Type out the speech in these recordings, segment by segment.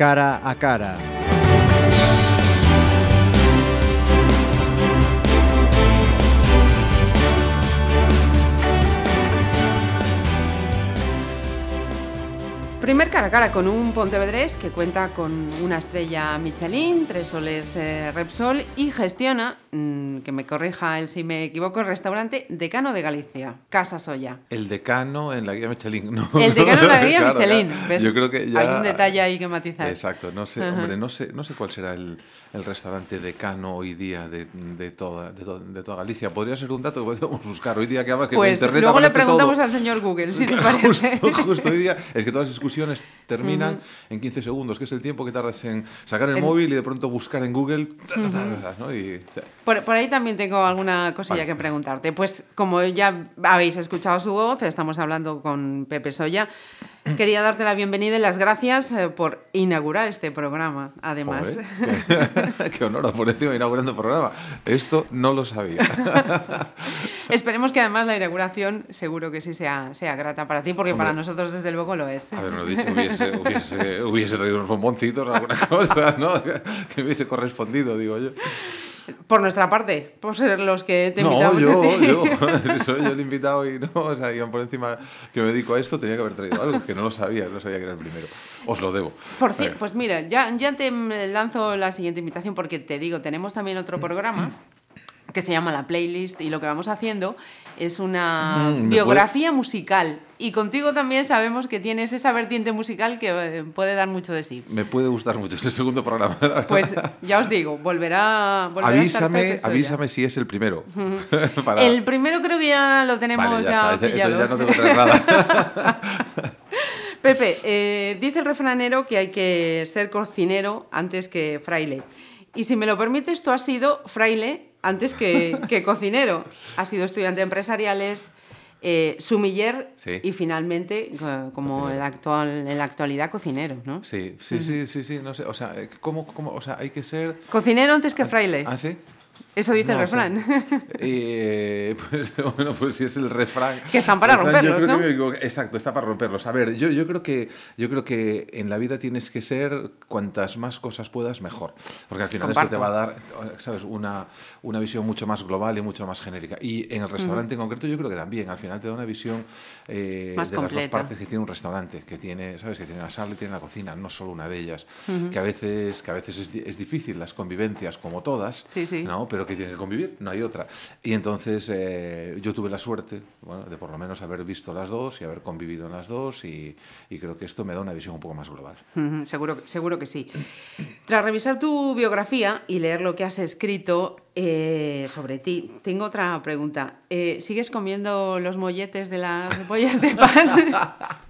cara a cara. Primer cara a cara con un Pontevedrés que cuenta con una estrella Michelin, tres soles eh, Repsol y gestiona, que me corrija él si me equivoco, el restaurante Decano de Galicia, Casa Soya. El decano en la guía Michelin, no. El decano en la guía Claro, Michelin. ¿ves? Yo creo que ya... Hay un detalle ahí que matizar. Exacto, no sé, hombre, no sé, no sé cuál será el, el restaurante decano hoy día de, de toda, de, to- de toda Galicia. Podría ser un dato que podríamos buscar hoy día que además que en Pues internet luego le preguntamos todo. al señor Google, si te parece. Justo, justo hoy día es que todas las discusiones terminan en 15 segundos, que es el tiempo que tardas en sacar el En- móvil y de pronto buscar en Google, ta, ta, ta, ta, ¿no? Y, o sea, Por, por ahí también tengo alguna cosilla Vale. que preguntarte. Pues como ya habéis escuchado su voz, estamos hablando con Pepe Soya. Quería darte la bienvenida y las gracias eh, por inaugurar este programa, además. joder, qué, qué honor por encima inaugurando el programa. Esto no lo sabía. Esperemos que además la inauguración seguro que sí sea, sea grata para ti, porque Hombre. para nosotros desde luego lo es. Haberlo dicho, hubiese, hubiese, hubiese traído unos bomboncitos, alguna cosa, ¿no? Que hubiese correspondido, digo yo. Por nuestra parte, por ser los que te no, invitamos yo, a ti. yo, soy yo el invitado y no, o sea, iban por encima que me dedico a esto, tenía que haber traído algo, que no lo sabía, no sabía que era el primero. Os lo debo. Por cierto, pues mira, ya, ya te lanzo la siguiente invitación porque te digo, tenemos también otro programa que se llama La Playlist y lo que vamos haciendo es una Mm, ¿me biografía musical. Y contigo también sabemos que tienes esa vertiente musical que eh, puede dar mucho de sí. Me puede gustar mucho este segundo programa. Pues ya os digo, volverá, volverá a avísame, Soya. avísame si es el primero. Para- El primero creo que ya lo tenemos Vale, ya, no tengo que nada. Pepe, eh, dice el refranero que hay que ser cocinero antes que fraile. Y si me lo permites, tú has sido fraile antes que, que cocinero. Has sido estudiante de empresariales, eh, sumiller Sí. y finalmente, co- como el actual, en la actualidad, cocinero, ¿no? Sí, sí, sí, sí, sí, no sé, o sea, ¿cómo, cómo, o sea, hay que ser... Cocinero antes que fraile. ¿Ah, sí? Eso dice el No, o sea, refrán. eh, pues bueno, pues si es el refrán. Que están para refrán, romperlos, ¿no? que exacto, está para romperlos. A ver, yo, yo, creo que, yo creo que en la vida tienes que ser cuantas más cosas puedas, mejor. Porque al final eso te Comparto. va a dar, ¿sabes? Una, una visión mucho más global y mucho más genérica. Y en el restaurante en concreto yo creo que también, al final te da una visión eh, de las dos partes que tiene un restaurante, que tiene, ¿sabes? Que tiene la sala y tiene la cocina, no solo una de ellas. Que a veces, que a veces es, es difícil las convivencias, como todas, Sí, sí. ¿no? pero que tienen que convivir, no hay otra. Y entonces eh, yo tuve la suerte bueno, de por lo menos haber visto las dos y haber convivido en las dos y, y creo que esto me da una visión un poco más global. Ujú, Seguro, que- seguro que sí. Tras revisar tu biografía y leer lo que has escrito eh, sobre ti, tengo otra pregunta. Eh, ¿Sigues comiendo los molletes de las bollas de pan?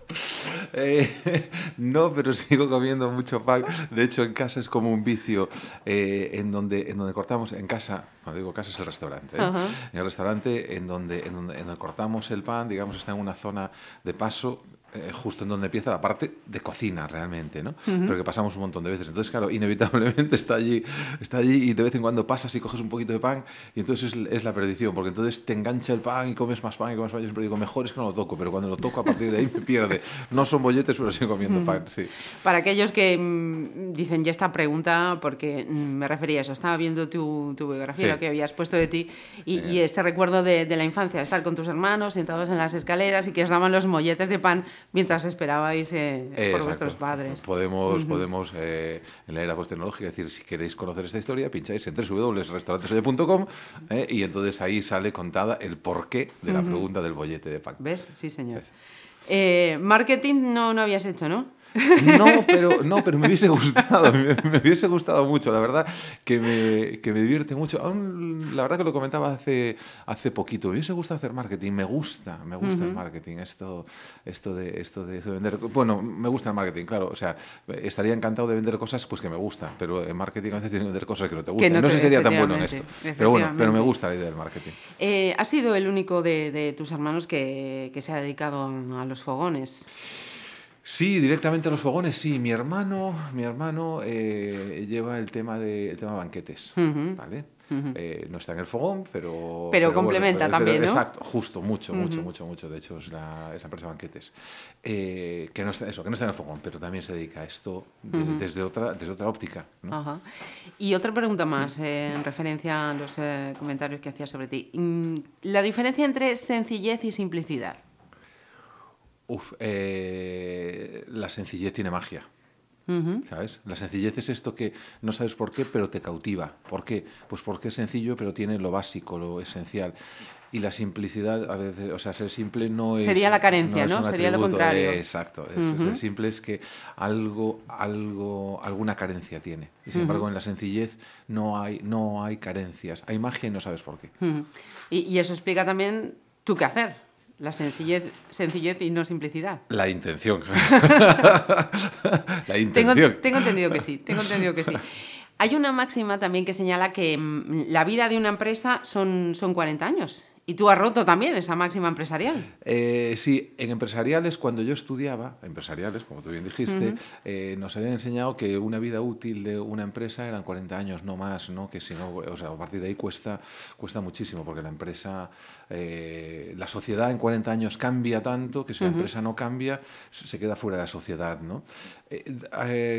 Eh, no, pero sigo comiendo mucho pan. De hecho, en casa es como un vicio eh, en, donde, en donde cortamos, en casa, cuando digo casa es el restaurante, ¿eh? En el restaurante en donde, en, donde, en donde cortamos el pan, digamos, está en una zona de paso. Eh, justo en donde empieza la parte de cocina realmente, ¿no? Pero que pasamos un montón de veces. Entonces, claro, inevitablemente está allí, está allí y de vez en cuando pasas y coges un poquito de pan y entonces es, es la perdición, porque entonces te engancha el pan y comes más pan y comes más. Yo siempre digo, mejor es que no lo toco, pero cuando lo toco a partir de ahí me pierde. No son bolletes, pero sigo comiendo pan, sí. Para aquellos que mm, dicen ya esta pregunta, porque mm, me refería a eso, estaba viendo tu, tu biografía, Sí. lo que habías puesto de ti, y, y ese recuerdo de, de la infancia, estar con tus hermanos sentados en las escaleras y que os daban los molletes de pan mientras esperabais eh, por Exacto. vuestros padres. Podemos, podemos eh, en la era post-tecnológica decir, si queréis conocer esta historia, pincháis en www.restaurantesoya.com eh, y entonces ahí sale contada el porqué de la pregunta del bollete de pan. ¿Ves? Sí, señor. Eh, marketing no, no habías hecho, ¿no? No, pero, no, pero me hubiese gustado, me, me hubiese gustado mucho, la verdad, que me, que me divierte mucho. Aún, la verdad que lo comentaba hace, hace poquito, me hubiese gustado hacer marketing, me gusta, me gusta el marketing, esto, esto, de, esto, de, esto de vender. Bueno, me gusta el marketing, claro, o sea, estaría encantado de vender cosas pues que me gustan, pero en marketing a veces tienes que vender cosas que no te gustan. no no sé si sería tan bueno en esto, pero bueno, pero me gusta la idea del marketing. Eh, has sido el único de, de tus hermanos que, que se ha dedicado a los fogones. Sí, directamente a los fogones, sí. Mi hermano, mi hermano eh, lleva el tema de el tema banquetes, ¿vale? Eh, no está en el fogón, pero... Pero, complementa también, ¿no? Exacto, justo, mucho, mucho, mucho, mucho. De hecho, es la, es la empresa Banquetes. Eh, que, no está, eso, que no está en el fogón, pero también se dedica a esto desde, otra, desde otra óptica. ¿no? Y otra pregunta más, en referencia a los comentarios que hacía sobre ti. Mm, la diferencia entre sencillez y simplicidad. Uf, eh, la sencillez tiene magia. ¿Sabes? La sencillez es esto que no sabes por qué, pero te cautiva. ¿Por qué? Pues porque es sencillo, pero tiene lo básico, lo esencial. Y la simplicidad, a veces, o sea, ser simple no es. Sería la carencia, ¿no? Sería lo contrario. exacto. Ser simple es que algo, algo, alguna carencia tiene. Y sin embargo, en la sencillez no hay, no hay carencias. Hay magia y no sabes por qué. y, y eso explica también tú qué hacer. La sencillez, sencillez y no simplicidad. La intención. la intención. Tengo, entendido que sí, tengo entendido que sí. Hay una máxima también que señala que mm, la vida de una empresa son, son 40 años. Y tú has roto también esa máxima empresarial. Eh, sí, en empresariales, cuando yo estudiaba, empresariales, como tú bien dijiste, eh, nos habían enseñado que una vida útil de una empresa eran 40 años, no más, ¿no? que si no, o sea, a partir de ahí cuesta, cuesta muchísimo, porque la empresa, eh, la sociedad en 40 años cambia tanto que si la empresa no cambia, se queda fuera de la sociedad. ¿no?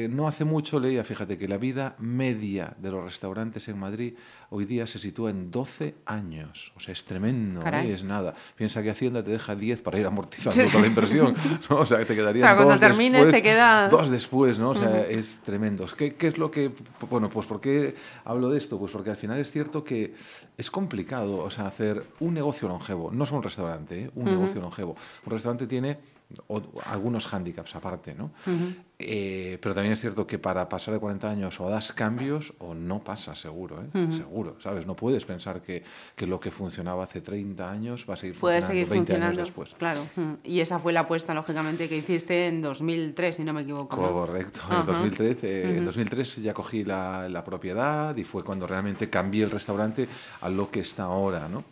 no hace mucho leía, fíjate, que la vida media de los restaurantes en Madrid hoy día se sitúa en 12 años. O sea, es tremendo, ¿eh? es nada. Piensa que Hacienda te deja 10 para ir amortizando toda la inversión. O sea, que te quedarían o sea, cuando termines después, te queda... dos después, ¿no? O sea, es tremendo. ¿Qué, ¿Qué, es lo que...? Bueno, pues ¿por qué hablo de esto? Pues porque al final es cierto que es complicado, o sea, hacer un negocio longevo. No es un restaurante, ¿eh? un negocio longevo. Un restaurante tiene algunos hándicaps aparte, ¿no? Eh, pero también es cierto que para pasar de 40 años o das cambios o no pasa seguro, ¿eh? Seguro, ¿sabes? No puedes pensar que, que, lo que funcionaba hace 30 años va a seguir Puede funcionando seguir 20 funcionando, años después. Claro. Y esa fue la apuesta, lógicamente, que hiciste en 2003, si no me equivoco. Correcto. En 2003, eh, en 2003 ya cogí la, la, propiedad y fue cuando realmente cambié el restaurante a lo que está ahora, ¿no?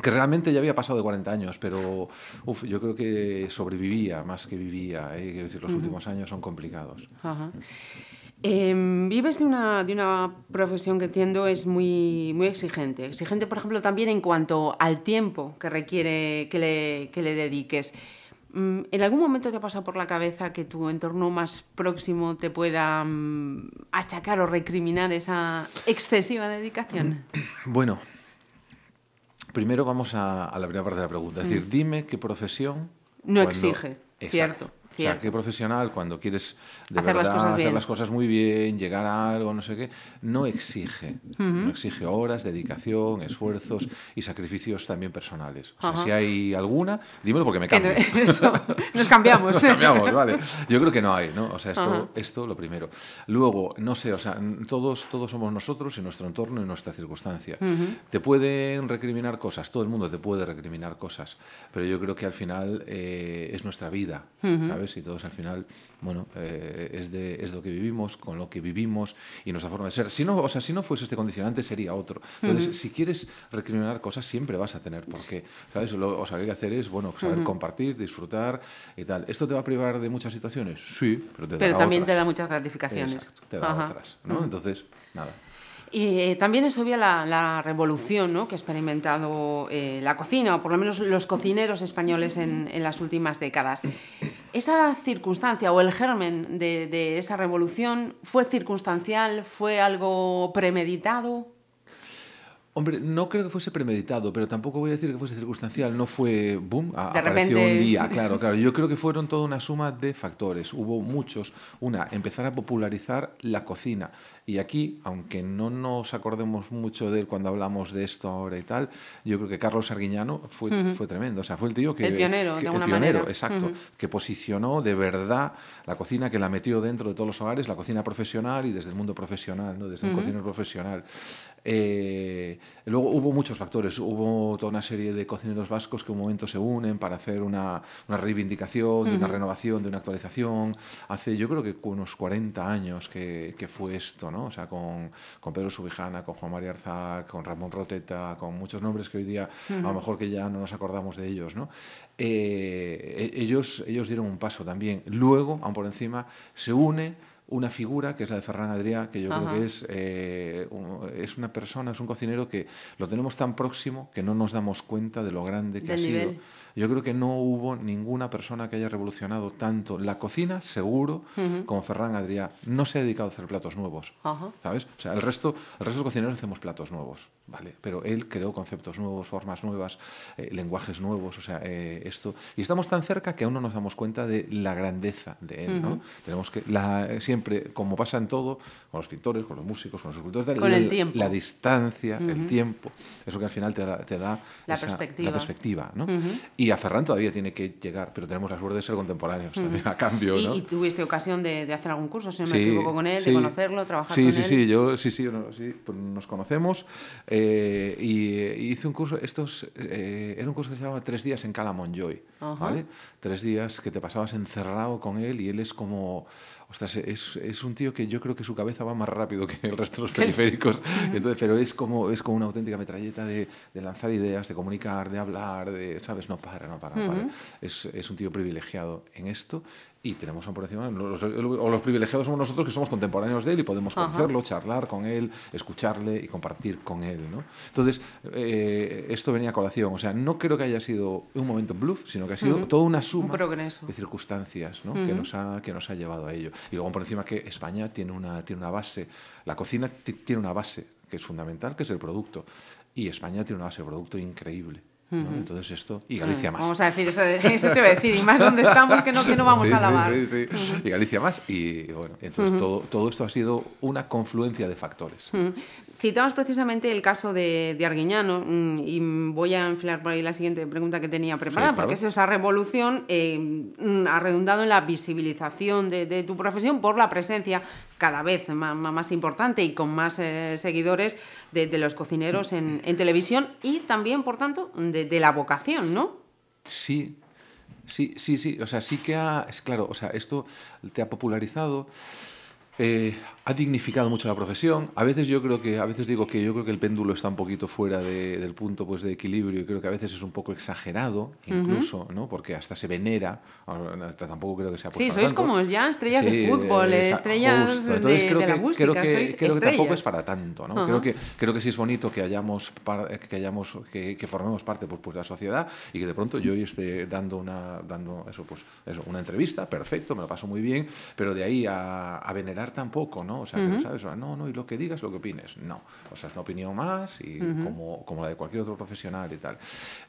Que realmente ya había pasado de 40 años, pero uf, yo creo que sobrevivía más que vivía. ¿eh? Quiero decir, los últimos años son complicados. Em, vives de una, de una profesión que entiendo es muy, muy exigente. Exigente, por ejemplo, también en cuanto al tiempo que requiere que le, que le dediques. Mm, ¿En algún momento te ha pasado por la cabeza que tu entorno más próximo te pueda mm, achacar o recriminar esa excesiva dedicación? Bueno, Primero vamos a, la primera parte de la pregunta. Es decir, mm. dime qué profesión... No exige, cierto. O sea, qué profesional cuando quieres de hacer, verdad, las hacer las cosas muy bien, llegar a algo, no sé qué, no exige. No exige horas, dedicación, esfuerzos y sacrificios también personales. O sea, si hay alguna, dímelo porque me cambio. Eso, nos cambiamos. nos cambiamos, vale. Yo creo que no hay, ¿no? O sea, esto, esto lo primero. Luego, no sé, o sea, todos, todos somos nosotros y nuestro entorno y nuestra circunstancia. Te pueden recriminar cosas, todo el mundo te puede recriminar cosas, pero yo creo que al final eh, es nuestra vida, ¿sabes? Y todos al final, bueno, eh, es, de, es lo que vivimos, con lo que vivimos y nuestra forma de ser. Si no, o sea, si no fuese este condicionante sería otro. Entonces, si quieres recriminar cosas, siempre vas a tener, porque, ¿sabes? Lo, o sea, que hay que hacer es, bueno, saber compartir, disfrutar y tal. ¿Esto te va a privar de muchas situaciones? Sí, pero te Pero también te da muchas gratificaciones. Exacto, te da otras, ¿no? Entonces, nada. Y eh, también es obvia la, revolución ¿no? que ha experimentado eh, la cocina, o por lo menos los cocineros españoles en, en las últimas décadas. Esa circunstancia o el germen de, esa revolución fue circunstancial, fue algo premeditado. Hombre, no creo que fuese premeditado, pero tampoco voy a decir que fuese circunstancial. No fue, boom, de apareció un día. Claro, claro. Yo creo que fueron toda una suma de factores. Hubo muchos. Una, empezar a popularizar la cocina. Y aquí, aunque no nos acordemos mucho de él cuando hablamos de esto ahora y tal, yo creo que Carlos Arguiñano fue, fue tremendo. O sea, fue el tío que... El pionero, de alguna el pionero, exacto. Que posicionó de verdad la cocina, que la metió dentro de todos los hogares, la cocina profesional y desde el mundo profesional, ¿no? desde un cocinero profesional. Eh, Luego hubo muchos factores. Hubo toda una serie de cocineros vascos que un momento se unen para hacer una, una reivindicación, de una renovación, de una actualización. Hace yo creo que unos 40 años que, que fue esto, ¿no? O sea, con, con Pedro Subijana, con Juan María Arzac, con Ramón Roteta, con muchos nombres que hoy día a lo mejor que ya no nos acordamos de ellos, ¿no? Eh, e, ellos, ellos dieron un paso también. Luego, aún por encima, se une una figura que es la de Ferran Adrià, que yo creo que es, eh, es una persona, es un cocinero que lo tenemos tan próximo que no nos damos cuenta de lo grande que ha sido. Yo creo que no hubo ninguna persona que haya revolucionado tanto la cocina, seguro, como Ferran Adrià. No se ha dedicado a hacer platos nuevos, ¿sabes? O sea, el resto, el resto de cocineros hacemos platos nuevos, ¿vale? Pero él creó conceptos nuevos, formas nuevas, eh, lenguajes nuevos, o sea, eh, esto... Y estamos tan cerca que aún no nos damos cuenta de la grandeza de él, ¿no? Tenemos que, la, siempre, como pasa en todo, con los pintores, con los músicos, con los escultores, con la, el tiempo. la distancia, el tiempo, eso que al final te da, te da la, esa, perspectiva. la perspectiva, ¿no? Y a Ferran todavía tiene que llegar, pero tenemos la suerte de ser contemporáneos también, a cambio. ¿Y, ¿no? ¿Y, tuviste ocasión de, de, hacer algún curso, si no sí, me equivoco, con él, sí. de conocerlo, trabajar sí, con sí, él? Sí, sí, yo sí, sí, no, sí pues nos conocemos eh, y, y, hice un curso, estos, eh, era un curso que se llamaba Tres días en Cala Montjoy, -huh. ¿vale? Tres días que te pasabas encerrado con él y él es como ostras, es, es, un tío que yo creo que su cabeza va más rápido que el resto de los periféricos, Entonces, pero es como, es como una auténtica metralleta de, de, lanzar ideas, de comunicar, de hablar, de, ¿sabes? No para, no para, no para. Uh -huh. es, es, un tío privilegiado en esto y tenemos por encima, los, o los privilegiados somos nosotros que somos contemporáneos de él y podemos conocerlo, Ajá. charlar con él, escucharle y compartir con él, ¿no? Entonces, eh, esto venía a colación, o sea, no creo que haya sido un momento bluff, sino que ha sido uh -huh. toda una suma de circunstancias ¿no? uh -huh. que, nos ha, que nos ha llevado a ello. Y luego por encima que España tiene una, tiene una base, la cocina tiene una base que es fundamental, que es el producto, y España tiene una base de producto increíble. Entonces esto, y Galicia más. Vamos a decir, eso, eso te voy a decir, y más donde estamos que no, que no vamos sí, a lavar. Sí, sí. Y Galicia más, y bueno, entonces todo, todo esto ha sido una confluencia de factores. Citamos precisamente el caso de, de, Arguiñano mm, y voy a enfilar por ahí la siguiente pregunta que tenía preparada, claro. porque es esa revolución eh, ha redundado en la visibilización de, de, tu profesión por la presencia cada vez más, más importante y con más eh, seguidores de, de, los cocineros en, en, televisión y también, por tanto, de, de la vocación, ¿no? Sí, sí, sí, sí. O sea, sí que ha, es claro, o sea, esto te ha popularizado. Eh, ha dignificado mucho la profesión. A veces yo creo que, a veces digo que yo creo que el péndulo está un poquito fuera de, del punto pues, de equilibrio y creo que a veces es un poco exagerado, incluso, uh -huh. ¿no? Porque hasta se venera. Tampoco creo que sea Sí, sois tanto. como ya estrellas sí, de fútbol, estrellas justo. Entonces, de, creo de que, la música. Creo que, sois creo que tampoco es para tanto, ¿no? Uh -huh. creo, que, creo que sí es bonito que hayamos, que, hayamos que, que, formemos parte pues, pues, de la sociedad y que de pronto yo hoy esté dando una, dando eso, pues, eso, una entrevista, perfecto, me lo paso muy bien, pero de ahí a, a venerar tampoco, ¿no? O sea, uh -huh. ¿sabes? no, no, y lo que digas, lo que opines. No, o sea, es una opinión más y uh -huh. como, como la de cualquier otro profesional y tal.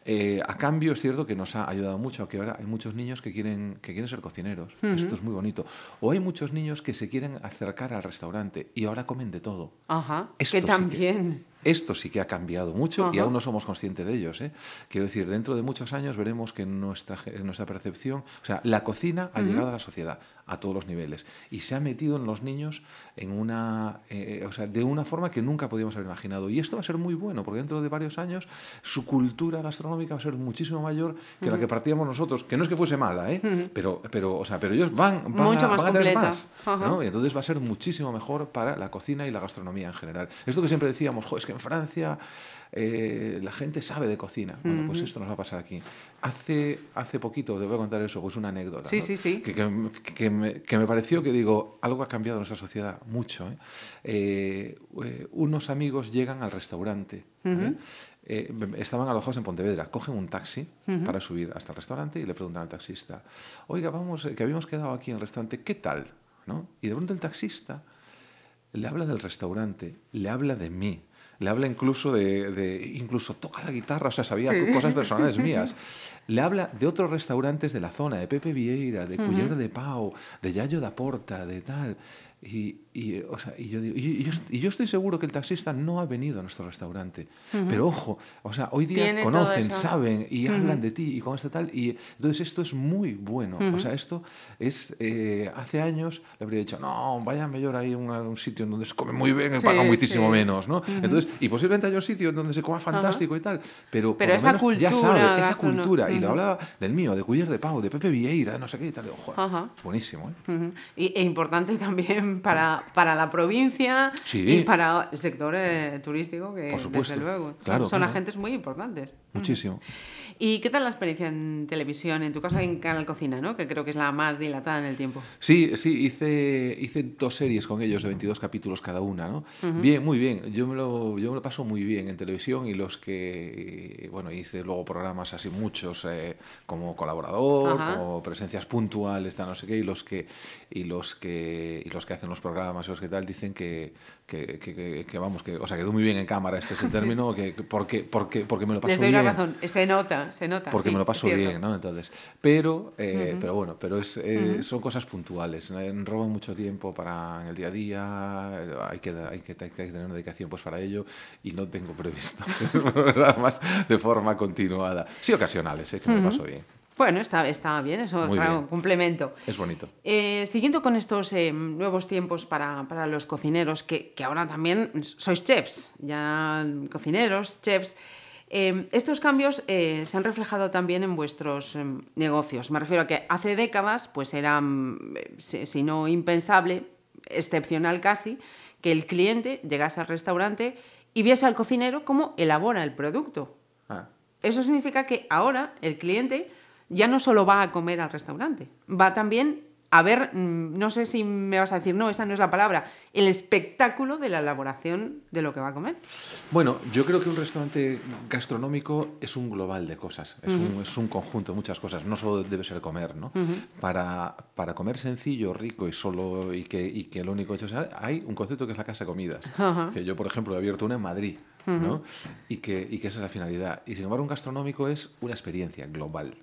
Eh, a cambio, es cierto que nos ha ayudado mucho, que ahora hay muchos niños que quieren, que quieren ser cocineros. Uh -huh. Esto es muy bonito. O hay muchos niños que se quieren acercar al restaurante y ahora comen de todo. Ajá, Esto que también... Sí que, esto sí que ha cambiado mucho y aún no somos conscientes de ellos. ¿eh? Quiero decir, dentro de muchos años veremos que nuestra, nuestra percepción, o sea, la cocina ha uh -huh. llegado a la sociedad a todos los niveles y se ha metido en los niños en una, eh, o sea, de una forma que nunca podíamos haber imaginado. Y esto va a ser muy bueno porque dentro de varios años su cultura gastronómica va a ser muchísimo mayor que uh -huh. la que partíamos nosotros, que no es que fuese mala, ¿eh? pero, pero, o sea, pero ellos van, van, Mucho a, más van a tener más. ¿no? Y entonces va a ser muchísimo mejor para la cocina y la gastronomía en general. Esto que siempre decíamos, es que en Francia eh, la gente sabe de cocina. Bueno, pues esto nos va a pasar aquí. Hace, hace poquito, te voy a contar eso, pues una anécdota. Sí, ¿no? sí, sí. Que, que, que, me, que, me, pareció que digo, algo ha cambiado en nuestra sociedad mucho. ¿eh? Eh, unos amigos llegan al restaurante. Uh -huh. estaban alojados en Pontevedra, cogen un taxi uh -huh. para subir hasta el restaurante y le preguntan al taxista, oiga, vamos, que habíamos quedado aquí en el restaurante, ¿qué tal? ¿No? Y de pronto el taxista le habla del restaurante, le habla de mí, le habla incluso de, de, incluso toca la guitarra, o sea, sabía sí. cosas personales mías. Le habla de otros restaurantes de la zona, de Pepe Vieira, de uh -huh. Culler de Pau, de Yayo da Porta, de tal. Y, y, o sea, y yo digo, y, yo, y, yo, estoy seguro que el taxista no ha venido a nuestro restaurante. Pero ojo, o sea, hoy día conocen, saben y hablan de ti y con este tal. Y entonces esto es muy bueno. O sea, esto es. Eh, hace años le habría dicho, no, vaya mejor ahí a un, sitio en donde se come muy bien y paga muchísimo menos, ¿no? Entonces, y posiblemente haya un sitio donde se coma fantástico y tal. Pero, pero esa menos cultura. Ya sabe, esa cultura. Y lo hablaba del mío, de Cuyer de Pau, de Pepe Vieira, de no sé qué y tal. Ojo, es buenísimo. ¿eh? y, e importante también para, para la provincia y para el sector eh, turístico, que desde luego son, agentes muy importantes. Muchísimo. ¿Y qué tal la experiencia en televisión, en tu casa en Canal Cocina, ¿no? que creo que es la más dilatada en el tiempo? Sí, sí, hice, hice dos series con ellos de 22 capítulos cada una. ¿no? Bien, muy bien. Yo me, lo, yo me lo paso muy bien en televisión y los que, bueno, hice luego programas así muchos eh, como colaborador, como presencias puntuales, no sé qué, y los que, y los que, y los que hacen los programas y los que tal dicen que, que, que, que, vamos, que, o sea, quedó muy bien en cámara este es el término, que, porque, porque, porque me lo paso bien. Les doy la razón, se nota, se nota. Porque me lo paso bien, ¿no? Entonces, pero, eh, pero bueno, pero es, eh, son cosas puntuales, roban mucho tiempo para en el día a día, hay que, hay que, hay que tener una dedicación pues para ello y no tengo previsto programas de forma continuada. Sí, ocasionales, ¿eh? que me lo paso bien. Bueno, está, está bien, eso otro complemento. Es bonito. Eh, siguiendo con estos eh, nuevos tiempos para, para los cocineros, que, que, ahora también sois chefs, ya cocineros, chefs, eh, estos cambios se han reflejado también en vuestros negocios. Me refiero a que hace décadas pues era, si no impensable, excepcional casi, que el cliente llegase al restaurante y viese al cocinero cómo elabora el producto. Ah. Eso significa que ahora el cliente ya no solo va a comer al restaurante, va también a ver, mm, no sé si me vas a decir, no, esa no es la palabra, el espectáculo de la elaboración de lo que va a comer. Bueno, yo creo que un restaurante gastronómico es un global de cosas, es, un, es un, conjunto de muchas cosas, no solo debe ser comer, ¿no? para, para, comer sencillo, rico y solo, y que, y que lo único hecho sea, hay un concepto que es la casa de comidas, que yo, por ejemplo, he abierto una en Madrid, ¿no? y, que, y que esa es la finalidad. Y sin embargo, un gastronómico es una experiencia global.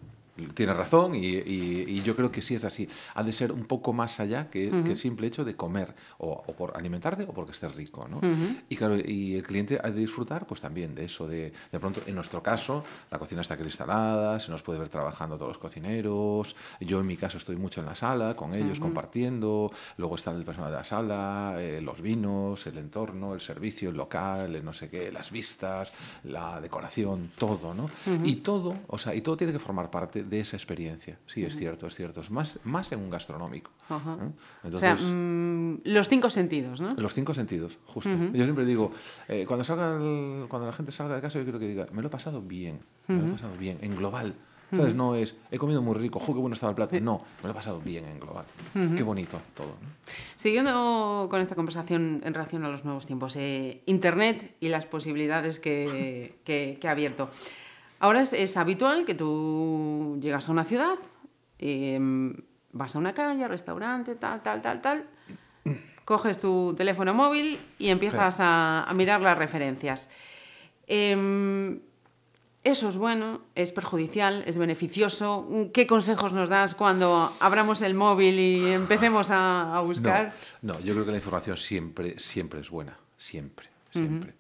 Tiene razón y, yo creo que sí es así. Ha de ser un poco más allá que, el simple hecho de comer o, por alimentarte o porque estés rico. ¿no? Y claro, y el cliente ha de disfrutar pues también de eso. De, de pronto, en nuestro caso, la cocina está cristalada, se nos puede ver trabajando todos los cocineros. Yo en mi caso estoy mucho en la sala con ellos, compartiendo. Luego está el personal de la sala, eh, los vinos, el entorno, el servicio, el local, el no sé qué, las vistas, la decoración, todo. ¿no? Y todo, o sea, y todo tiene que formar parte de esa experiencia. Sí, es cierto, es cierto. Es más, más en un gastronómico. o sea, mm, los cinco sentidos, ¿no? Los cinco sentidos, justo. Yo siempre digo, eh, cuando, salga cuando la gente salga de casa, yo quiero que diga, me lo he pasado bien, me lo he pasado bien, en global. Entonces no es, he comido muy rico, qué bueno estaba el plato. No, me lo he pasado bien en global. Qué bonito todo. Siguiendo con esta conversación en relación a los nuevos tiempos, eh, Internet y las posibilidades que, que, que ha abierto. Ahora es, habitual que tú llegas a una ciudad, em, vas a una calle, restaurante, tal, tal, tal, tal, coges tu teléfono móvil y empiezas a, mirar las referencias. Em, eso es bueno, es perjudicial, es beneficioso. ¿Qué consejos nos das cuando abramos el móvil y empecemos a, buscar? No, yo creo que la información siempre, siempre es buena, siempre, siempre.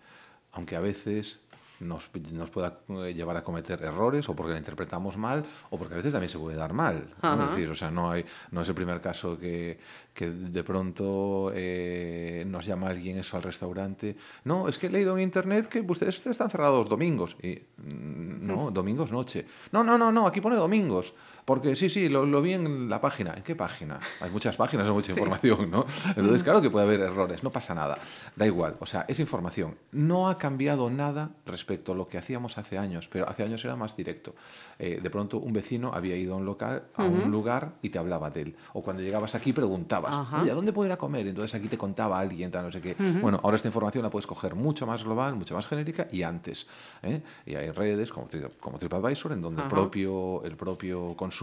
Aunque a veces nos, nos pueda eh, llevar a cometer errores o porque la interpretamos mal o porque a veces también se puede dar mal. Es decir, o sea, no, hay, no es el primer caso que, que de pronto eh, nos llama alguien eso al restaurante. No, es que he leído en internet que ustedes están cerrados domingos. Y, mm, no, domingos noche. No, no, no, no, aquí pone domingos. Porque sí, sí, lo, vi en la página. ¿En qué página? Hay muchas páginas, hay mucha información, ¿no? Entonces, claro que puede haber errores, no pasa nada. Da igual, o sea, es información. No ha cambiado nada respecto a lo que hacíamos hace años, pero hace años era más directo. Eh, de pronto, un vecino había ido a un, local, a un lugar y te hablaba de él. O cuando llegabas aquí preguntabas, oye, ¿a dónde puedo ir a comer? Entonces aquí te contaba alguien, tal, no sé qué. Bueno, ahora esta información la puedes coger mucho más global, mucho más genérica y antes. ¿eh? Y hay redes como, como TripAdvisor en donde el propio, el propio consumidor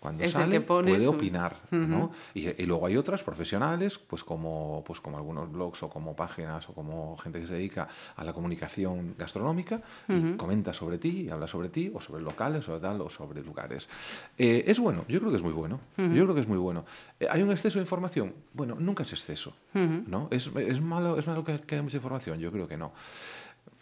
cuando Es sale puede su- opinar, ¿no? Y, y luego hay otras profesionales, pues como, pues como algunos blogs o como páginas o como gente que se dedica a la comunicación gastronómica y comenta sobre ti, y habla sobre ti, o sobre locales, o tal, o sobre lugares. Eh, es bueno, yo creo que es muy bueno. Yo creo que es muy bueno. Eh, ¿Hay un exceso de información? Bueno, nunca es exceso, ¿no? ¿Es, es malo, ¿Es malo que, que haya mucha información? Yo creo que no.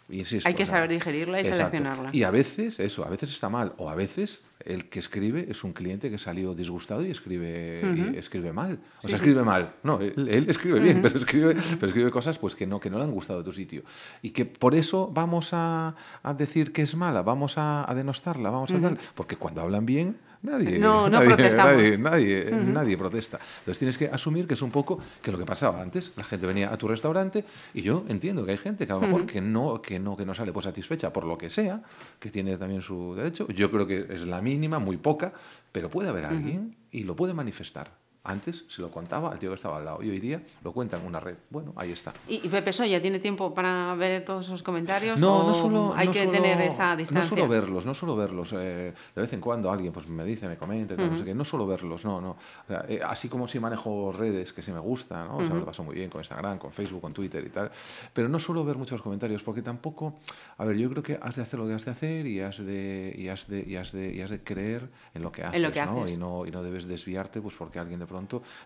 Insisto, Hay que o sea, saber digerirla y exacto. seleccionarla. Y a veces, eso, a veces está mal, o a veces el que escribe es un cliente que salió disgustado y escribe, y escribe mal. O sea, escribe mal. No, él, él escribe bien, pero, escribe, pero escribe cosas pues, que, no, que no le han gustado de tu sitio. Y que por eso vamos a, a decir que es mala, vamos a, a denostarla, vamos a tal. Porque cuando hablan bien, nadie, No, no nadie, protestamos. nadie, nadie, nadie protesta. Entonces tienes que asumir que es un poco que lo que pasaba antes. La gente venía a tu restaurante y yo entiendo que hay gente que a lo mejor que, no, que, no, que no sale pues satisfecha por lo que sea, que tiene también su derecho. Yo creo que es la mínima, muy poca, pero puede haber alguien y lo puede manifestar. Antes se lo contaba al tío que estaba al lado y hoy día lo cuenta en una red. Bueno, ahí está. ¿Y, y Pepe Soya tiene tiempo para ver todos esos comentarios? No, o no solo. hay no que solo- tener esa No distancia. solo verlos, no solo verlos. eh, de vez en cuando alguien pues, me dice, me comenta, y tal, no sé qué. No solo verlos, no, no. O sea, eh, así como si manejo redes que sí me gusta, ¿no? O sea, me lo paso muy bien con Instagram, con Facebook, con Twitter y tal. Pero no solo ver muchos comentarios, porque tampoco. A ver, yo creo que has de hacer lo que has de hacer y has de, y has de, y has de, y has de creer en lo que haces, En lo que ¿no? haces. Y no, y no debes desviarte pues porque alguien de pronto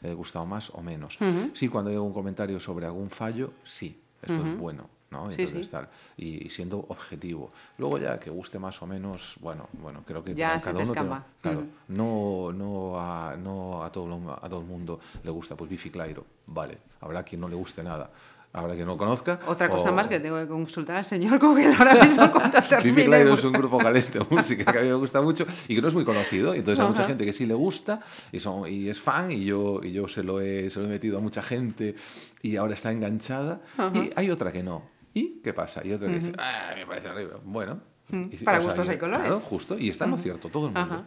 le ha gustado más o menos. Sí, cuando hay algún comentario sobre algún fallo, sí, esto es bueno. ¿no? Sí, Entonces, sí. tal, y, y siendo objetivo. Luego ya que guste más o menos, bueno, bueno, creo que Ya cada uno escapa. claro, Ujú. no, no, a, no a, todo, a todo el mundo le gusta, pues Bifi Clyro, vale, habrá quien no le guste nada, habrá quien no conozca. Otra cosa o- más que tengo que consultar al señor que ahora mismo cuando Bifi terminemos. Clyro es un grupo galés de música que a mí me gusta mucho y que no es muy conocido. Y entonces hay mucha gente que sí le gusta y, son, y es fan y yo, y yo se, lo he, se lo he metido a mucha gente y ahora está enganchada. Y hay otra que no. ¿Y qué pasa? Y otra que dice, ah, me parece horrible. Bueno. Y- Para o sea, gustos y- hay colores. Claro, justo. Y está en lo cierto, todo el mundo. Ajá.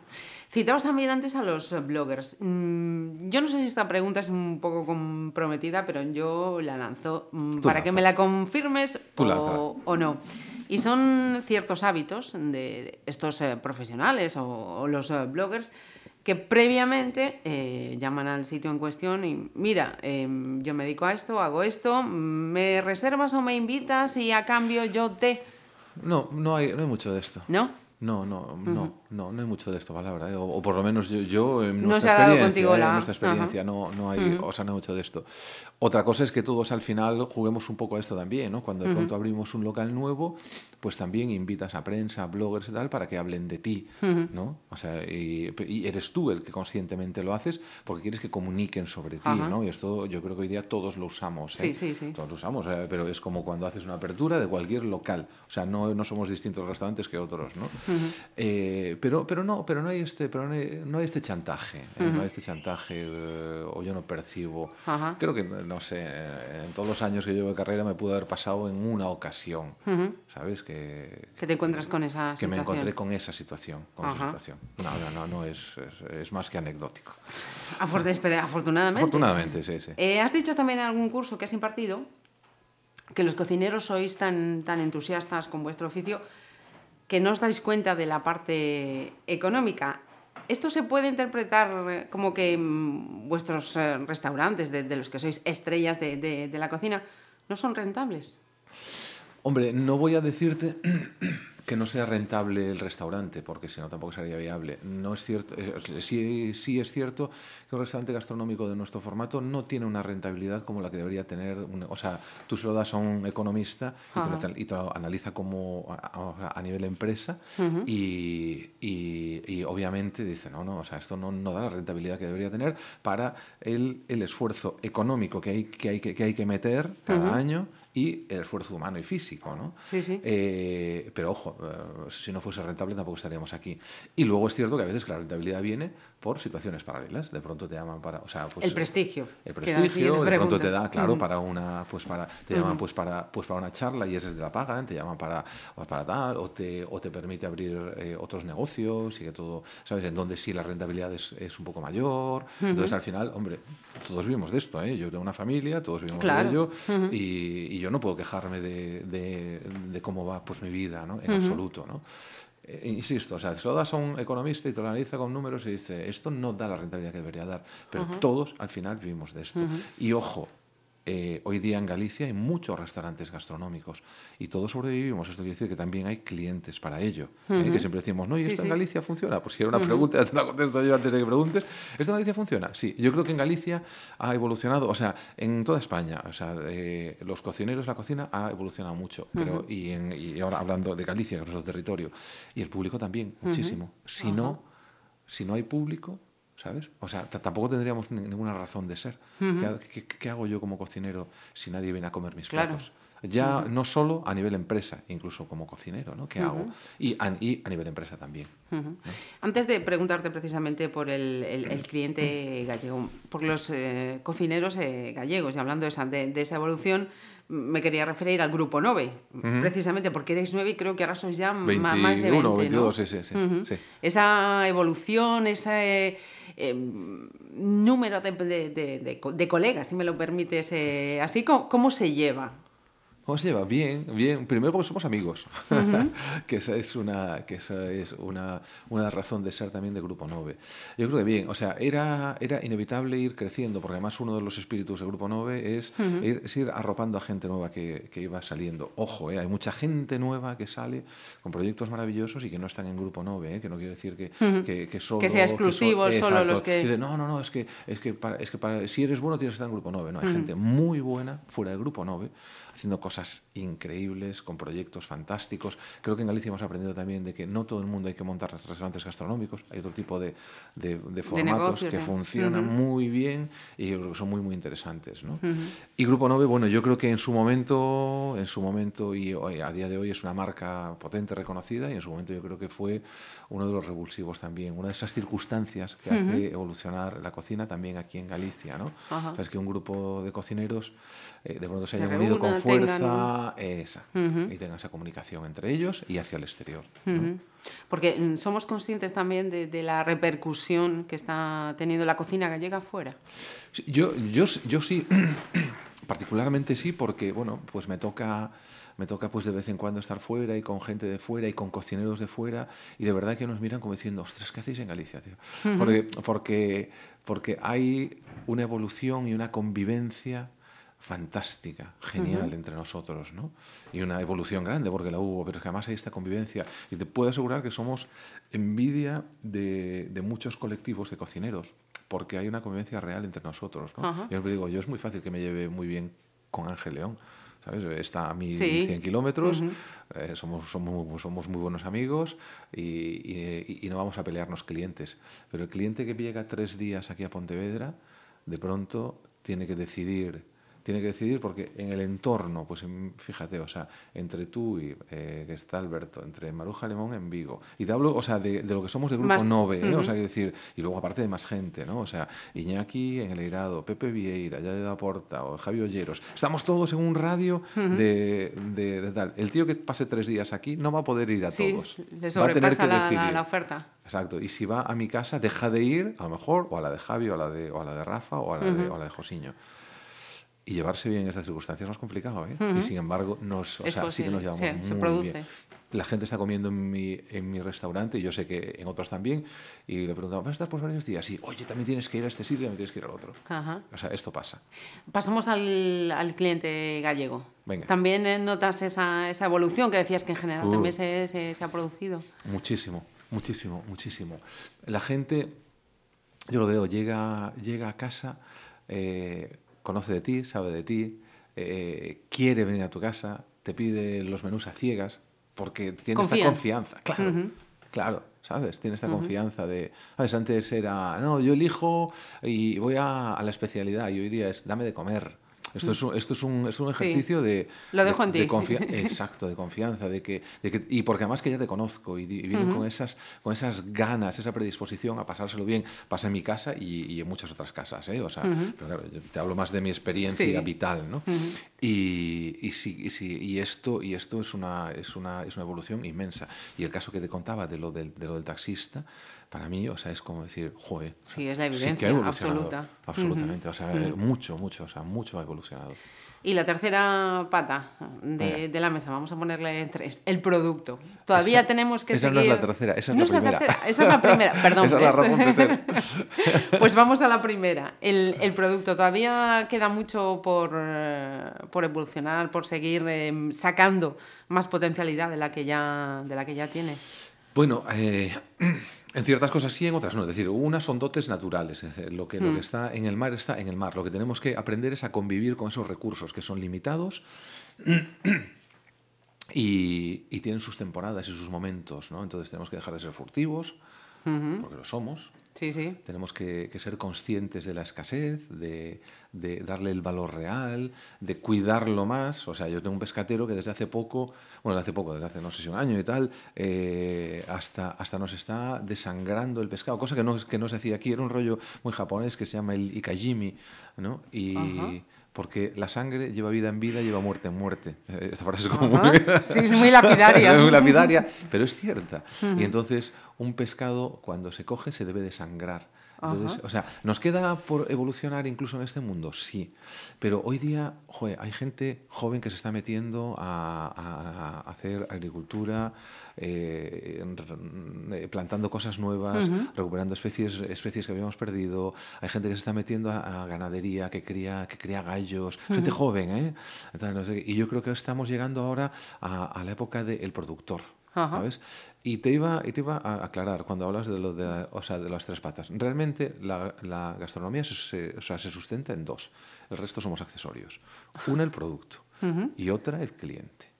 Citabas también antes a los eh, bloggers. Mm, yo no sé si esta pregunta es un poco comprometida, pero yo la lanzo mm, Tú para que me la confirmes o, no. Y son ciertos hábitos de estos eh, profesionales o, o los eh, bloggers que previamente eh, llaman al sitio en cuestión y mira, em, yo me dedico a esto, hago esto, ¿me reservas o me invitas y a cambio yo te... No, no hay, no hay mucho de esto. ¿No? No, no, no, no, no hay mucho de esto, palabra. ¿eh? O, o por lo menos yo, yo en nuestra experiencia, ¿eh? la- en nuestra experiencia no, no hay, o sea, no hay mucho de esto. Otra cosa es que todos al final juguemos un poco a esto también, ¿no? Cuando de pronto abrimos un local nuevo, pues también invitas a prensa, a bloggers y tal, para que hablen de ti, ¿no? O sea, y, y eres tú el que conscientemente lo haces porque quieres que comuniquen sobre ti. ¿no? Y esto yo creo que hoy día todos lo usamos, ¿eh? Sí, sí, sí. Todos lo usamos, eh, pero es como cuando haces una apertura de cualquier local. O sea, no, no somos distintos restaurantes que otros, ¿no? Eh, pero, pero no, pero no hay este, pero no hay, no hay este chantaje, eh, no hay este chantaje, eh, o yo no percibo. Ajá. Creo que, no sé, eh, en todos los años que llevo de carrera me pudo haber pasado en una ocasión, ¿sabes? Que, Que te encuentras con esa que me situación. encontré con esa situación. Con esa situación. No, no, no, no es, es, es más que anecdótico. Afortunadamente. Afortunadamente, sí, sí. Eh, has dicho también en algún curso que has impartido que los cocineros sois tan, tan entusiastas con vuestro oficio que no os dais cuenta de la parte económica. ¿Esto se puede interpretar eh, como que mm, vuestros eh, restaurantes, de, los que sois estrellas de, de- de la cocina, no son rentables? Hombre, no voy a decirte que no sea rentable el restaurante, porque si no tampoco sería viable. No es cierto, eh, sí, sí es cierto que un restaurante gastronómico de nuestro formato no tiene una rentabilidad como la que debería tener. un- o sea, tú se lo das a un economista y te, lo, y te lo analiza como a, nivel empresa y, y- y obviamente dice, no, no, o sea, esto no, no da la rentabilidad que debería tener para el, el esfuerzo económico que hay que, hay que, que hay que meter cada año y el esfuerzo humano y físico, ¿no? Sí, sí. Eh, pero ojo, eh, si no fuese rentable tampoco estaríamos aquí. Y luego es cierto que a veces que la rentabilidad viene por situaciones paralelas. De pronto te llaman para, o sea, pues, El prestigio, El prestigio, de pronto te da, claro, Ujú. para una, pues para, te llaman pues para, pues para una charla y ese te la pagan, te llaman para, o para tal, o te, o te permite abrir eh, otros negocios y que todo, ¿sabes? En donde sí la rentabilidad es, es un poco mayor. Entonces al final, hombre, todos vivimos de esto, ¿eh? Yo tengo una familia, todos vivimos Claro. de ello y, y yo no puedo quejarme de, de- de cómo va pues mi vida, ¿no? En absoluto, ¿no? Eh, insisto, o sea, se lo das a un economista y te lo analiza con números y dice, esto no da la rentabilidad que debería dar, pero todos al final vivimos de esto. Y ojo, eh, hoy día en Galicia hay muchos restaurantes gastronómicos y todos sobrevivimos. Esto quiere decir que también hay clientes para ello. ¿eh? Que siempre decimos, no, ¿y esto en Galicia funciona? Pues si era una pregunta, te la contesto yo antes de que preguntes. ¿Esto en Galicia funciona? Sí, yo creo que en Galicia ha evolucionado, o sea, en toda España, o sea, eh, los cocineros, la cocina ha evolucionado mucho. pero, y, y, ahora hablando de Galicia, que es nuestro territorio, y el público también, muchísimo. Si no, si no hay público, ¿sabes? O sea, tampoco tendríamos ninguna razón de ser. ¿Qué, hago yo como cocinero si nadie viene a comer mis platos? Ya no solo a nivel empresa, incluso como cocinero, ¿no? ¿Qué hago? Y a, nivel empresa también. Antes de preguntarte precisamente por el, cliente gallego, por los eh, cocineros eh, gallegos, y hablando de esa, de, esa evolución, me quería referir al grupo 9, precisamente porque erais 9 y creo que ahora sois ya más de 20. 22, sí, sí, sí, Esa evolución, eh, número de, de, de, colegas, si me lo permites, eh, así, ¿cómo, ¿cómo se lleva? ¿Cómo se lleva? Bien, bien. Primero porque somos amigos, que esa es, una, que esa es una, una, razón de ser también de Grupo 9. Yo creo que bien, o sea, era, era inevitable ir creciendo, porque además uno de los espíritus de Grupo 9 es, ir, arropando a gente nueva que, que iba saliendo. Ojo, eh, hay mucha gente nueva que sale con proyectos maravillosos y que no están en Grupo 9, eh, que no quiere decir que, que, que, solo... Que sea exclusivo, solo los que... Dice, no, no, no, es que, es que, es que para, si eres bueno tienes que estar en Grupo 9. No, hay gente muy buena fuera de Grupo 9 haciendo cosas increíbles, con proyectos fantásticos. Creo que en Galicia hemos aprendido también de que no todo el mundo hay que montar restaurantes gastronómicos, hay otro tipo de, de, formatos que funcionan muy bien y son muy, muy interesantes. ¿no? Y Grupo 9, bueno, yo creo que en su momento, en su momento y hoy, a día de hoy es una marca potente, reconocida, y en su momento yo creo que fue uno de los revulsivos también, una de esas circunstancias que hace evolucionar la cocina también aquí en Galicia. ¿no? O sea, es que un grupo de cocineros eh, de pronto se, hayan unido con fuerza y tengan esa comunicación entre ellos y hacia el exterior. Porque mm, somos conscientes también de, la repercusión que está teniendo la cocina gallega afuera. Yo, yo, yo sí, particularmente sí, porque bueno, pues me toca me toca pues de vez en cuando estar fuera y con gente de fuera y con cocineros de fuera y de verdad que nos miran como diciendo, ostras, ¿qué hacéis en Galicia, tío? Porque, porque, porque hay una evolución y una convivencia fantástica, genial entre nosotros, ¿no? Y una evolución grande, porque la hubo, pero es que además hay esta convivencia. Y te puedo asegurar que somos envidia de, de muchos colectivos de cocineros, porque hay una convivencia real entre nosotros, ¿no? Yo os digo, yo es muy fácil que me lleve muy bien con Ángel León. ¿sabes? Está a 1100 kilómetros, eh, somos, somos, somos, muy buenos amigos y, y, y, no vamos a pelearnos clientes. Pero el cliente que llega tres días aquí a Pontevedra, de pronto tiene que decidir tiene que decidir porque en el entorno, pues fíjate, o sea, entre tú y eh, que está Alberto, entre Maruja Limón en Vigo, y te hablo, o sea, de, lo que somos de Grupo Nove, ¿eh? o sea, decir, y luego aparte de más gente, ¿no? O sea, Iñaki en el Eirado, Pepe Vieira, Yaya da Porta o Javi Olleros, estamos todos en un radio de, de, tal. El tío que pase tres días aquí no va a poder ir a todos. Le va a tener que la, la, oferta. Exacto, y si va a mi casa, deja de ir, a lo mejor, o a la de Javi, o a la de, o a la de Rafa, o a la, de, o a la de Josiño. Y llevarse bien en estas circunstancias es más complicado, ¿eh? Y sin embargo, nos, o sea, sí que nos llevamos muy bien. La gente está comiendo en mi, en mi restaurante, y yo sé que en otros también, y le preguntamos, ¿vas a estar por varios días? Sí, oye, también tienes que ir a este sitio, también tienes que ir al otro. O sea, esto pasa. Pasamos al, al cliente gallego. Venga. También eh, notas esa, esa, evolución que decías que en general también se, se, se, ha producido. Muchísimo, muchísimo, muchísimo. La gente, yo lo veo, llega, llega a casa... Eh, conoce de ti, sabe de ti, eh, quiere venir a tu casa, te pide los menús a ciegas, porque tiene esta confianza. Claro, claro, ¿sabes? Tiene esta confianza de, ¿sabes? Antes era, no, yo elijo y voy a, a, la especialidad y hoy día es, dame de comer. Esto es un, esto es un, es un ejercicio de... Lo dejo de, en ti. exacto, de confianza. De que, de que, y porque además que ya te conozco y, vienen con, esas, con esas ganas, esa predisposición a pasárselo bien. Pasa en mi casa y, y en muchas otras casas. ¿eh? O sea, pero claro, te hablo más de mi experiencia vital. ¿no? y, y, sí, sí, y, esto, y esto es, una, es, una, es una evolución inmensa. Y el caso que te contaba de lo del, de lo del taxista, para mí, o sea, es como decir, joder. Sí, es la evidencia absoluta. Absolutamente, o sea, mucho, mucho, o sea, mucho ha evolucionado. Y la tercera pata de, de, la mesa, vamos a ponerle tres, el producto. Todavía Esa- tenemos que esa seguir... no es la tercera, esa es No la primera. tercera, esa es la primera, perdón. Esa es la esto- razón de ser. pues vamos a la primera, el, el producto. Todavía queda mucho por, eh, por evolucionar, por seguir eh, sacando más potencialidad de la que ya, de la que ya tiene. Bueno, eh, en ciertas cosas sí, en otras no. Es decir, unas son dotes naturales. Es decir, lo, que, lo Mm. que está en el mar está en el mar. Lo que tenemos que aprender es a convivir con esos recursos que son limitados y, y tienen sus temporadas y sus momentos. ¿no? Entonces tenemos que dejar de ser furtivos, porque lo somos. Sí, sí. Tenemos que, que ser conscientes de la escasez, de, de darle el valor real, de cuidarlo más. O sea, yo tengo un pescatero que desde hace poco, bueno, desde hace poco, desde hace no sé si un año y tal, eh, hasta, hasta nos está desangrando el pescado, cosa que no, que no se hacía aquí. Era un rollo muy japonés que se llama el ikajimi, ¿no? Y Ajá. Porque la sangre lleva vida en vida, lleva muerte en muerte. Eh, Esta frase es como Ajá. muy... Sí, es muy lapidaria. Es muy lapidaria, pero es cierta. Y entonces un pescado cuando se coge se debe desangrar. Entonces, o sea, ¿nos queda por evolucionar incluso en este mundo? Sí. Pero hoy día, joder, hay gente joven que se está metiendo a, a hacer agricultura, eh, plantando cosas nuevas, recuperando especies, especies que habíamos perdido. Hay gente que se está metiendo a, a ganadería, que cría, que cría gallos. Gente joven, ¿eh? Entonces, no sé qué. y yo creo que estamos llegando ahora a, a la época del productor. Ajá. ¿sabes? Y te iba, y te iba a aclarar cuando hablas de, lo de, o sea, de las tres patas. Realmente la, la gastronomía se, se- o sea, se sustenta en dos. El resto somos accesorios. Una el producto y otra el cliente.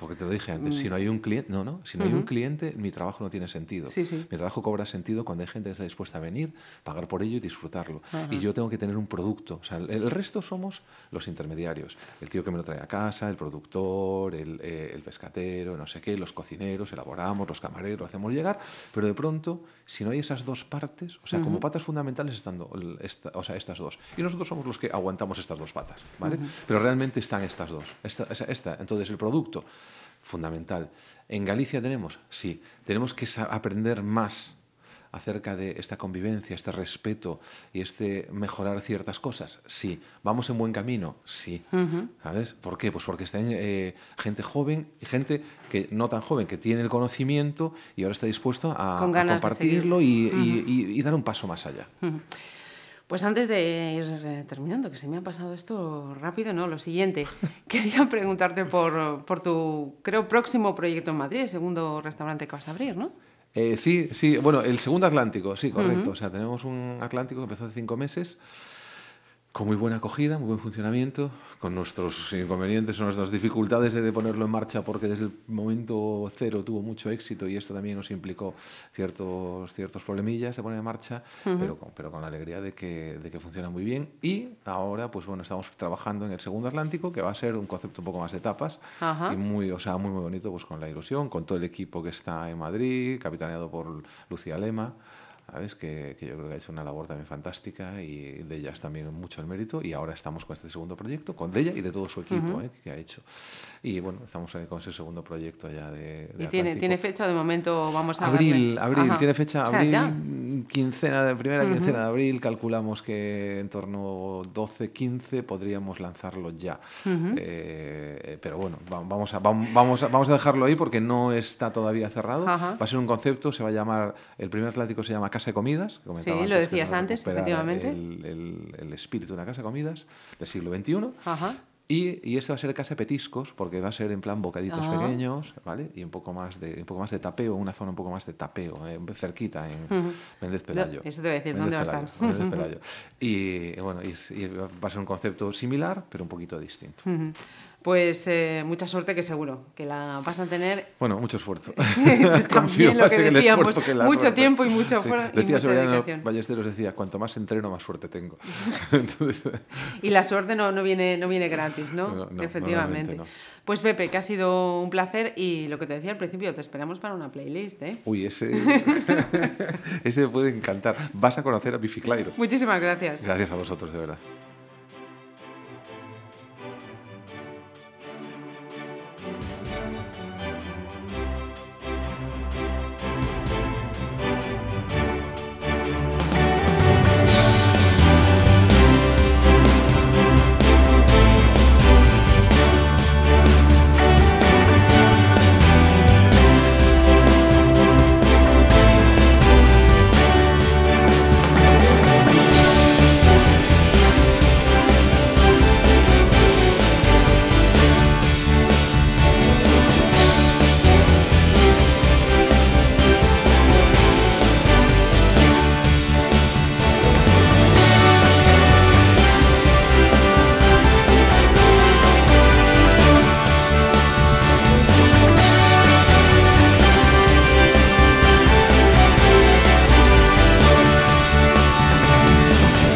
Porque te lo dije antes, si no hay un cliente, no, no, si no hay un cliente, mi trabajo no tiene sentido. Sí, sí. Mi trabajo cobra sentido cuando hay gente que está dispuesta a venir, pagar por ello y disfrutarlo. Y yo tengo que tener un producto. O sea, el, el resto somos los intermediarios. El tío que me lo trae a casa, el productor, el, eh, el pescatero, no sé qué, los cocineros, elaboramos, los camareros, hacemos llegar. Pero de pronto, si no hay esas dos partes, o sea, como patas fundamentales están esta- o sea, estas dos. Y nosotros somos los que aguantamos estas dos patas, ¿vale? Pero realmente están estas dos. Esta. Entonces, el producto fundamental. ¿En Galicia tenemos? Sí. Tenemos que aprender más acerca de esta convivencia, este respeto y este mejorar ciertas cosas? Sí. ¿Vamos en buen camino? Sí. ¿Sabes? ¿Por qué? Pues porque está eh, gente joven y gente que no tan joven, que tiene el conocimiento y ahora está dispuesto a, compartirlo y, y- y- y dar un paso más allá. Pues antes de ir eh, terminando, que se me ha pasado esto rápido, ¿no? Lo siguiente, quería preguntarte por, por tu, creo, próximo proyecto en Madrid, el segundo restaurante que vas a abrir, ¿no? Eh, sí, sí, bueno, el segundo Atlántico, sí, correcto. O sea, tenemos un Atlántico que empezó hace cinco meses, con muy buena acogida, muy buen funcionamiento, con nuestros inconvenientes o nuestras dificultades de, ponerlo en marcha, porque desde el momento cero tuvo mucho éxito y esto también nos implicó ciertos, ciertos problemillas de poner en marcha, pero, con, pero con la alegría de que, de que funciona muy bien. Y ahora, pues bueno, estamos trabajando en el segundo Atlántico, que va a ser un concepto un poco más de tapas Ajá. y muy, o sea, muy, muy bonito, pues con la ilusión, con todo el equipo que está en Madrid, capitaneado por Lucía Lema, ¿sabes? Que, que yo creo que ha hecho una labor también fantástica y de ellas también mucho el mérito. Y ahora estamos con este segundo proyecto, con ella y de todo su equipo ¿eh? que ha hecho. Y bueno, estamos con ese segundo proyecto ya de. de Y tiene, tiene fecha, de momento vamos a Abril, darle- abril, Ajá. tiene fecha O sea, abril, ya. quincena de primera quincena de abril, calculamos que en torno 12, 15 podríamos lanzarlo ya. Eh, pero bueno, va- vamos a, vam- vamos, a, vamos a dejarlo ahí porque no está todavía cerrado. Va a ser un concepto, se va a llamar, el primer Atlántico se llama Casa de Comidas. que Sí, lo antes, que decías antes, efectivamente. El, el- el espíritu de una Casa de Comidas del siglo XXI. Ajá. Y, y este va a ser casa de petiscos, porque va a ser en plan bocaditos Ah. pequeños, ¿vale? Y un poco más de, un poco más de tapeo, una zona un poco más de tapeo, eh, cerquita en Méndez Pelayo. Eso te voy a decir, Méndez ¿dónde va a Pelayo, estar? Méndez Pelayo. Y, bueno, y, y va a ser un concepto similar, pero un poquito distinto. Ujú. Pues eh, mucha suerte que seguro que la vas a tener Bueno, mucho esfuerzo. También lo que en el esfuerzo que la mucho suerte. tiempo y mucho Sí. Decía Severiano. Ballesteros, decía, cuanto más entreno, más suerte tengo. Entonces, Y la suerte no, no, viene, no viene gratis, ¿no? No, no, Efectivamente. Pues Pepe, que ha sido un placer y lo que te decía al principio, te esperamos para una playlist, ¿eh? uy, ese, ese me puede encantar. Vas a conocer a Bifi Clyro. Muchísimas gracias. Gracias a vosotros, de verdad.